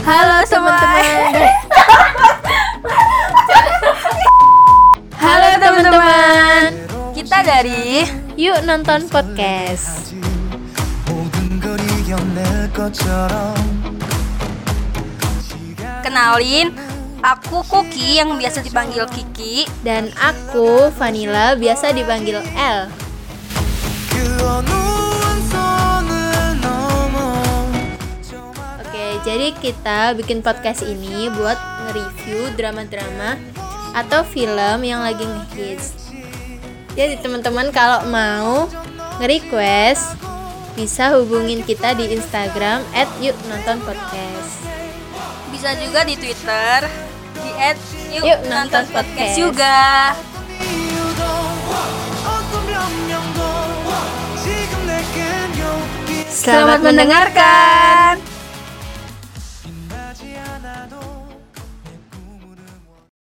Halo teman-teman. Halo teman-teman. Kita dari Yuk Nonton Podcast. Kenalin, aku Kuki yang biasa dipanggil Kiki dan aku Vanilla biasa dipanggil L. Jadi kita bikin podcast ini buat nge-review drama-drama atau film yang lagi ngehits. Jadi teman-teman kalau mau nge-request bisa hubungin kita di Instagram at. Bisa juga di Twitter di at juga. Selamat mendengarkan. 하나도